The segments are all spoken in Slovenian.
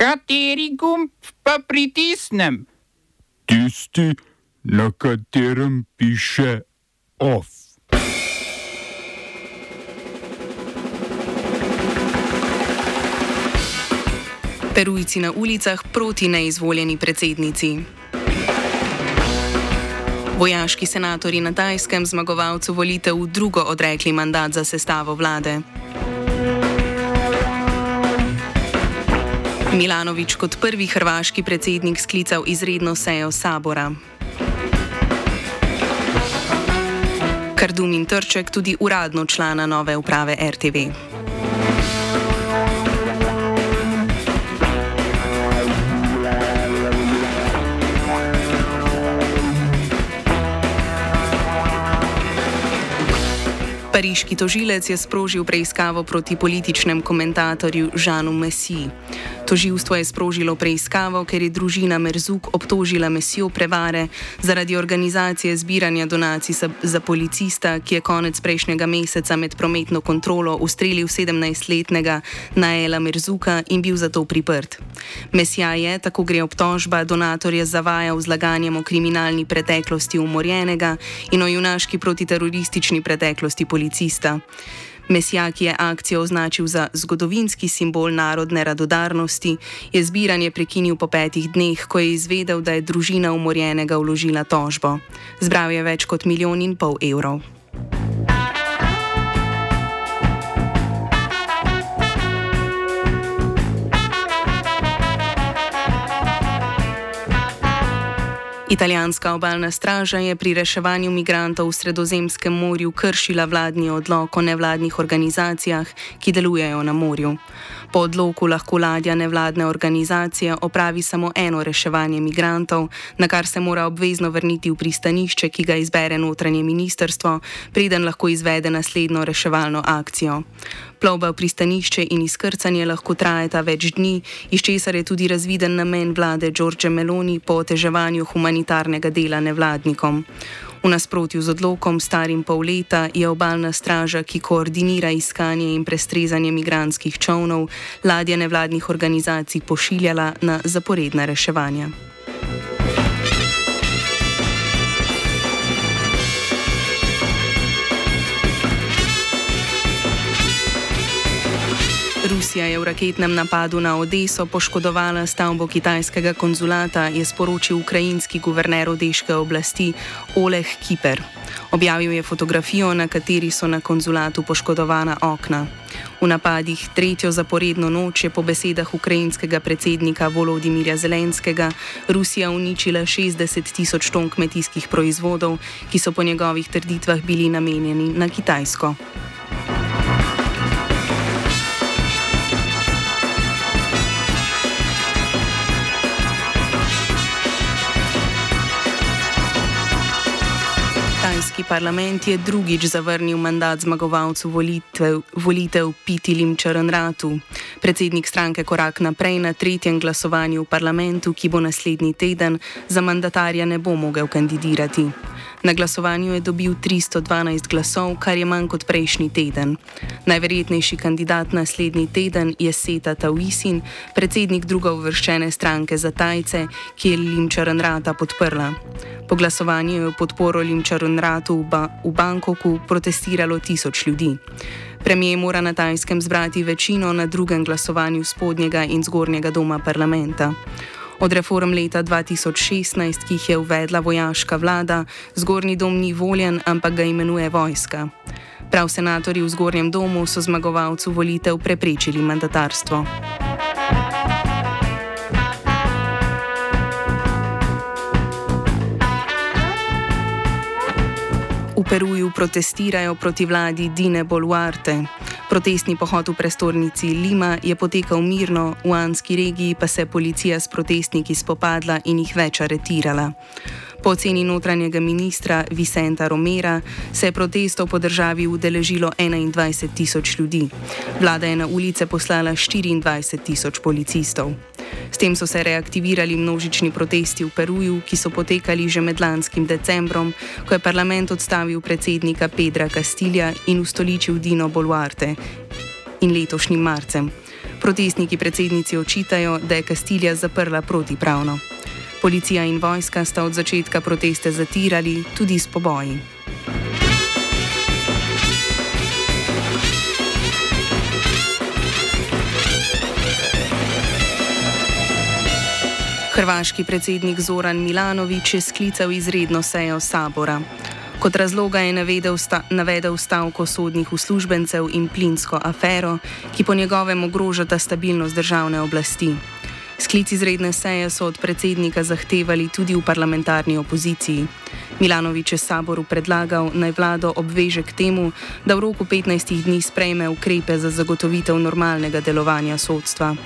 Kateri gumb pa pritisnem? Tisti, na katerem piše OF. Perujci na ulicah proti neizvoljeni predsednici. Vojaški senatori na Tajskem zmagovalcu volitev v drugo odrekli mandat za sestavo vlade. Milanovič kot prvi hrvaški predsednik sklical izredno sejo sabora. Kardum in Trček tudi uradno člana nove uprave RTV. Pariški tožilec je sprožil preiskavo proti političnemu komentatorju Žanu Messi. Toživstvo je sprožilo preiskavo, ker je družina Merzuk obtožila Mesijo prevare zaradi organizacije zbiranja donacij za policista, ki je konec prejšnjega meseca med prometno kontrolo ustrelil 17-letnega Naela Merzuka in bil zato priprt. Mesija je, tako gre obtožba, donatorja zavajal z laganjem o kriminalni preteklosti umorjenega in o junaški protiteroristični preteklosti policista. Mesija, ki je akcijo označil za zgodovinski simbol narodne radodarnosti, je zbiranje prekinil po petih dneh, ko je izvedel, da je družina umorjenega vložila tožbo. Zbral je več kot milijon in pol evrov. Italijanska obalna straža je pri reševanju migrantov v Sredozemskem morju kršila vladni odlok o nevladnih organizacijah, ki delujejo na morju. Po odloku lahko ladja nevladne organizacije opravi samo eno reševanje migrantov, na kar se mora obvezno vrniti v pristanišče, ki ga izbere notranje ministrstvo, preden lahko izvede naslednjo reševalno akcijo. Plovba v pristanišče in izkrcanje lahko trajata več dni, iz česar je tudi razviden namen vlade Đorđe Meloni po oteževanju humanitarnega dela nevladnikom. V nasprotju z odlokom starim pol leta je obalna straža, ki koordinira iskanje in prestrezanje migranskih čovnov, ladje nevladnih organizacij pošiljala na zaporedna reševanja. Rusija je v raketnem napadu na Odeso poškodovala stavbo kitajskega konzulata, je sporočil ukrajinski guverner odeške oblasti Oleg Kiper. Objavil je fotografijo, na kateri so na konzulatu poškodovana okna. V napadih tretjo zaporedno noč je po besedah ukrajinskega predsednika Volodimirja Zelenskega Rusija uničila 60 tisoč ton kmetijskih proizvodov, ki so po njegovih trditvah bili namenjeni na Kitajsko. Kitajski parlament je drugič zavrnil mandat zmagovalcu volitev, volitev Pitilim Črnratu. Predsednik stranke Korak naprej na tretjem glasovanju v parlamentu, ki bo naslednji teden, za mandatarja ne bo mogel kandidirati. Na glasovanju je dobil 312 glasov, kar je manj kot prejšnji teden. Najverjetnejši kandidat naslednji teden je Seta Tawisin, predsednik drugo uvrščene stranke za Tajce, ki je Limčaranrata podprla. Po glasovanju je v podporo Limčaranratu v, ba v Bangkoku protestiralo tisoč ljudi. Premijer mora na Tajskem zbrati večino na drugem glasovanju spodnjega in zgornjega doma parlamenta. Od reform leta 2016, ki jih je uvedla vojaška vlada, zgornji dom ni voljen, ampak ga imenuje vojska. Prav senatorji v zgornjem domu so zmagovalcu volitev preprečili mandatarstvo. V Peruju protestirajo proti vladi Dine Boluarte. Protestni pohod v prestolnici Lima je potekal mirno, v Anski regiji pa se je policija s protestniki spopadla in jih več aretirala. Po oceni notranjega ministra Vicenta Romera se je protestov po državi udeležilo 21 tisoč ljudi. Vlada je na ulice poslala 24 tisoč policistov. S tem so se reaktivirali množični protesti v Peruju, ki so potekali že med lanskim decembrom, ko je parlament odstavil predsednika Pedra Castilja in ustoličil Dino Boluarte in letošnjim marcem. Protestniki predsednici očitajo, da je Kastilja zaprla protipravno. Policija in vojska sta od začetka proteste zatirali tudi s poboji. Hrvaški predsednik Zoran Milanovič je sklical izredno sejo sabora. Kot razloga je navedel, sta, navedel stavko sodnih uslužbencev in plinsko afero, ki po njegovem ogrožata stabilnost državne oblasti. Sklic izredne seje so od predsednika zahtevali tudi v parlamentarni opoziciji. Milanovič je saboru predlagal naj vlado obveže k temu, da v roku 15 dni sprejme ukrepe za zagotovitev normalnega delovanja sodstva.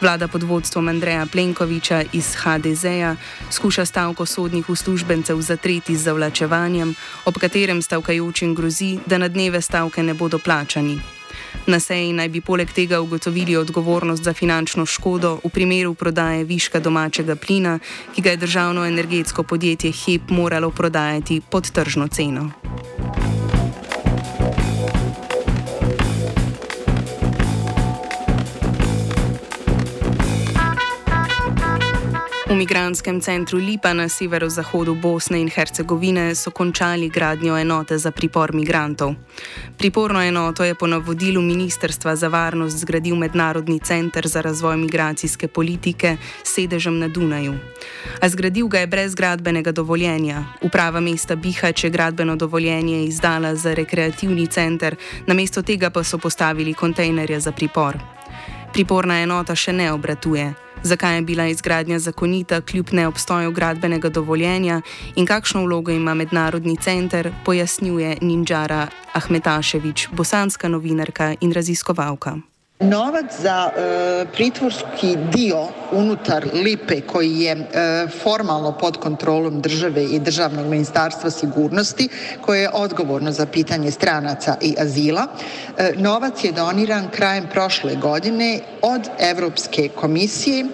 Vlada pod vodstvom Andreja Plenkoviča iz HDZ-ja skuša stavko sodnih uslužbencev zatreti z zavlačevanjem, ob katerem stavkajočim grozi, da na dneve stavke ne bodo plačani. Na seji naj bi poleg tega ugotovili odgovornost za finančno škodo v primeru prodaje viška domačega plina, ki ga je državno energetsko podjetje HEP moralo prodajati pod tržno ceno. V migranskem centru Lipa na severozahodu Bosne in Hercegovine so končali gradnjo enote za pripor migrantov. Priporno enoto je po navodilu Ministrstva za varnost zgradil Mednarodni center za razvoj migracijske politike s sedežem na Dunaju. A zgradil ga je brez gradbenega dovoljenja. Uprava mesta Bihač je gradbeno dovoljenje izdala za rekreativni center, namesto tega pa so postavili kontejnerje za pripor. Priporna enota še ne obratuje. Zakaj je bila izgradnja zakonita kljub neobstoju gradbenega dovoljenja in kakšno vlogo ima mednarodni center, pojasnjuje Ninjara Ahmetaševič, bosanska novinarka in raziskovalka. Novac za e, pritvorski dio unutar Lipe koji je e, formalno pod kontrolom države i državnog ministarstva sigurnosti koje je odgovorno za pitanje stranaca i azila, e, novac je doniran krajem prošle godine od Evropske komisije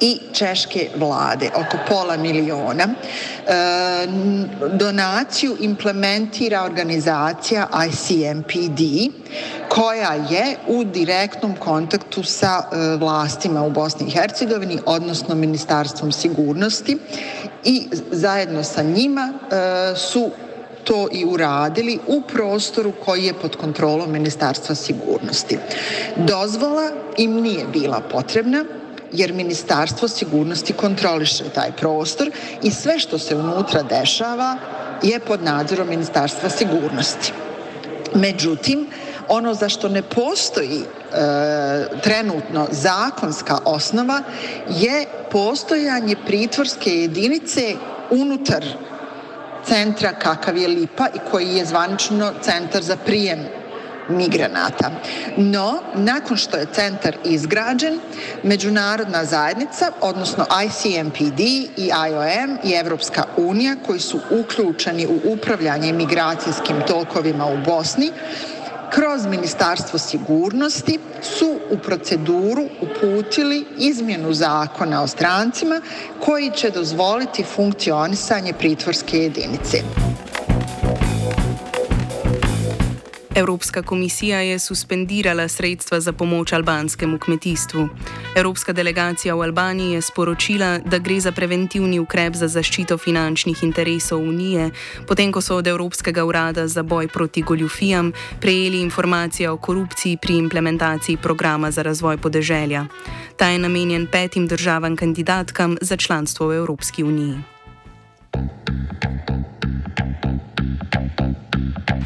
i češke vlade, oko pola miliona. E, donaciju implementira organizacija ICMPD koja je u direktnom kontaktu sa e, vlastima u Bosni i Hercegovini, odnosno Ministarstvom sigurnosti i zajedno sa njima e, su to i uradili u prostoru koji je pod kontrolom Ministarstva sigurnosti. Dozvola im nije bila potrebna, jer Ministarstvo sigurnosti kontroliše taj prostor i sve što se unutra dešava je pod nadzorom Ministarstva sigurnosti. Međutim, ono za što ne postoji e, trenutno zakonska osnova je postojanje pritvorske jedinice unutar centra kakav je Lipa i koji je zvanično centar za prijem migranata. No, nakon što je centar izgrađen, međunarodna zajednica, odnosno ICMPD i IOM i Evropska unija koji su uključeni u upravljanje migracijskim tokovima u Bosni, kroz Ministarstvo sigurnosti su u proceduru uputili izmjenu zakona o strancima koji će dozvoliti funkcionisanje pritvorske jedinice. Evropska komisija je suspendirala sredstva za pomoč albanskemu kmetijstvu. Evropska delegacija v Albaniji je sporočila, da gre za preventivni ukrep za zaščito finančnih interesov Unije, potem ko so od Evropskega urada za boj proti goljufijam prejeli informacije o korupciji pri implementaciji programa za razvoj podeželja. Ta je namenjen petim državam kandidatkam za članstvo v Evropski uniji.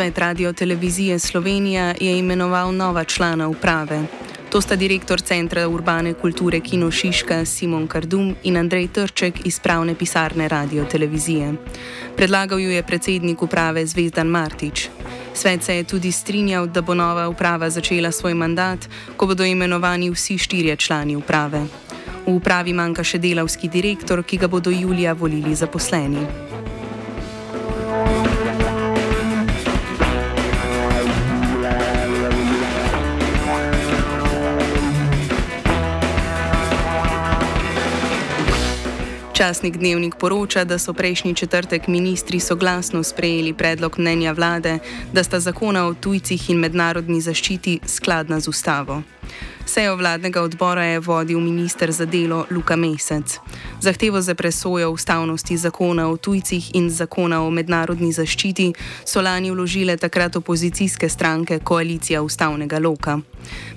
Svet radio televizije Slovenija je imenoval nova člana uprave. To sta direktor Centra urbane kulture Kino Šiška Simon Kardum in Andrej Trček iz pravne pisarne Radio Televizije. Predlagal ju je predsednik uprave Zvezdan Martič. Svet se je tudi strinjal, da bo nova uprava začela svoj mandat, ko bodo imenovani vsi štirje člani uprave. V upravi manjka še delavski direktor, ki ga bodo julija volili zaposleni. Časnik Dnevnik poroča, da so prejšnji četrtek ministri soglasno sprejeli predlog mnenja vlade, da sta zakona o tujcih in mednarodni zaščiti skladna z ustavo. Sejo vladnega odbora je vodil minister za delo Luka Mesec. Zahtevo za presojo ustavnosti zakona o tujcih in zakona o mednarodni zaščiti so lani vložile takrat opozicijske stranke koalicija ustavnega loka.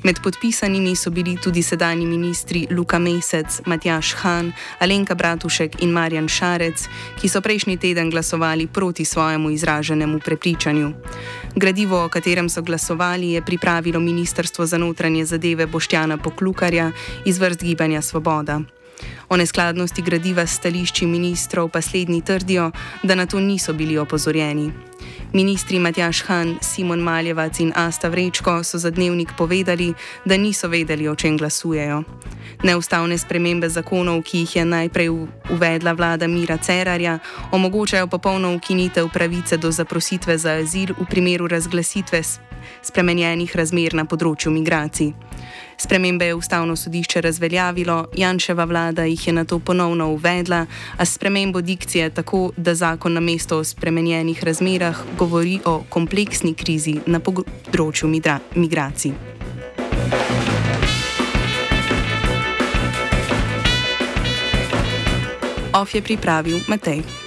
Med podpisanimi so bili tudi sedajni ministri Luka Mesec, Matjaš Han, Alenka Bratušek in Marjan Šarec, ki so prejšnji teden glasovali proti svojemu izraženemu prepričanju. Gradivo, o katerem so glasovali, je pripravilo Ministrstvo za notranje zadeve Boštjana Poklukarja iz vrst Gibanja Svoboda. O neskladnosti gradiva s stališči ministrov pa slednji trdijo, da na to niso bili opozorjeni. Ministri Matjaš Han, Simon Maljevac in Asta Vrečko so za dnevnik povedali, da niso vedeli, o čem glasujejo. Neustavne spremembe zakonov, ki jih je najprej uvedla vlada Mira Cerarja, omogočajo popolno ukinitev pravice do zaprositve za azil v primeru razglasitve spremenjenih razmer na področju migracij. Spremembe je ustavno sodišče razveljavilo, Janševa vlada jih je na to ponovno uvedla, a spremembo dikcije tako, da zakon na mesto o spremenjenih razmerah govori o kompleksni krizi na področju migracij. Of je pripravil Matej.